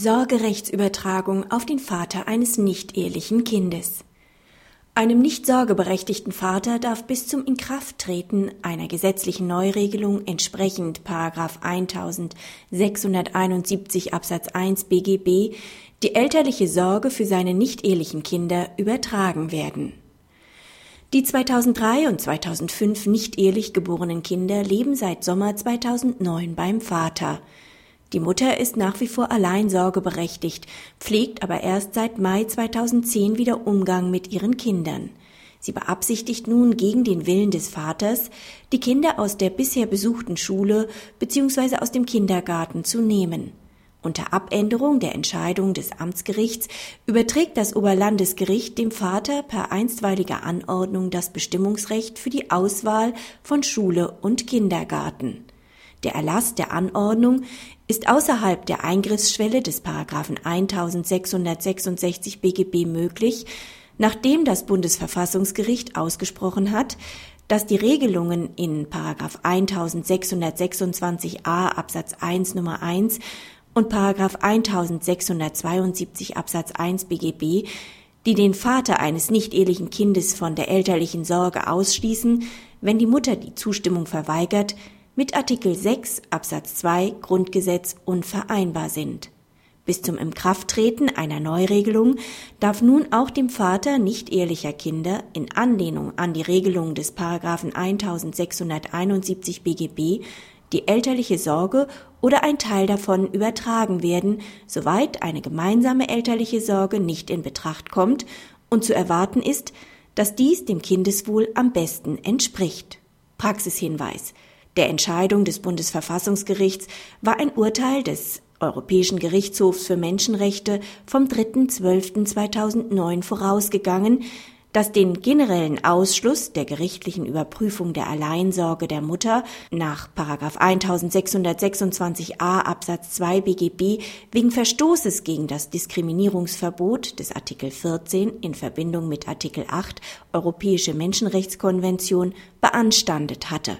Sorgerechtsübertragung auf den Vater eines nicht-ehelichen Kindes. Einem nicht sorgeberechtigten Vater darf bis zum Inkrafttreten einer gesetzlichen Neuregelung entsprechend 1671 Absatz 1 BGB die elterliche Sorge für seine nicht-ehelichen Kinder übertragen werden. Die 2003 und 2005 nicht ehelich geborenen Kinder leben seit Sommer 2009 beim Vater. Die Mutter ist nach wie vor allein sorgeberechtigt, pflegt aber erst seit Mai 2010 wieder Umgang mit ihren Kindern. Sie beabsichtigt nun gegen den Willen des Vaters, die Kinder aus der bisher besuchten Schule bzw. aus dem Kindergarten zu nehmen. Unter Abänderung der Entscheidung des Amtsgerichts überträgt das Oberlandesgericht dem Vater per einstweiliger Anordnung das Bestimmungsrecht für die Auswahl von Schule und Kindergarten. Der Erlass der Anordnung ist außerhalb der Eingriffsschwelle des Paragraphen 1666 BGB möglich, nachdem das Bundesverfassungsgericht ausgesprochen hat, dass die Regelungen in Paragraph 1626a Absatz 1 Nummer 1 und Paragraph 1672 Absatz 1 BGB, die den Vater eines nicht-ehelichen Kindes von der elterlichen Sorge ausschließen, wenn die Mutter die Zustimmung verweigert, mit Artikel 6 Absatz 2 Grundgesetz unvereinbar sind. Bis zum Inkrafttreten einer Neuregelung darf nun auch dem Vater nicht ehelicher Kinder in Anlehnung an die Regelung des Paragraphen 1671 BGB die elterliche Sorge oder ein Teil davon übertragen werden, soweit eine gemeinsame elterliche Sorge nicht in Betracht kommt und zu erwarten ist, dass dies dem Kindeswohl am besten entspricht. Praxishinweis der Entscheidung des Bundesverfassungsgerichts war ein Urteil des Europäischen Gerichtshofs für Menschenrechte vom 3.12.2009 vorausgegangen, das den generellen Ausschluss der gerichtlichen Überprüfung der Alleinsorge der Mutter nach 1626a Absatz 2 BGB wegen Verstoßes gegen das Diskriminierungsverbot des Artikel 14 in Verbindung mit Artikel 8 Europäische Menschenrechtskonvention beanstandet hatte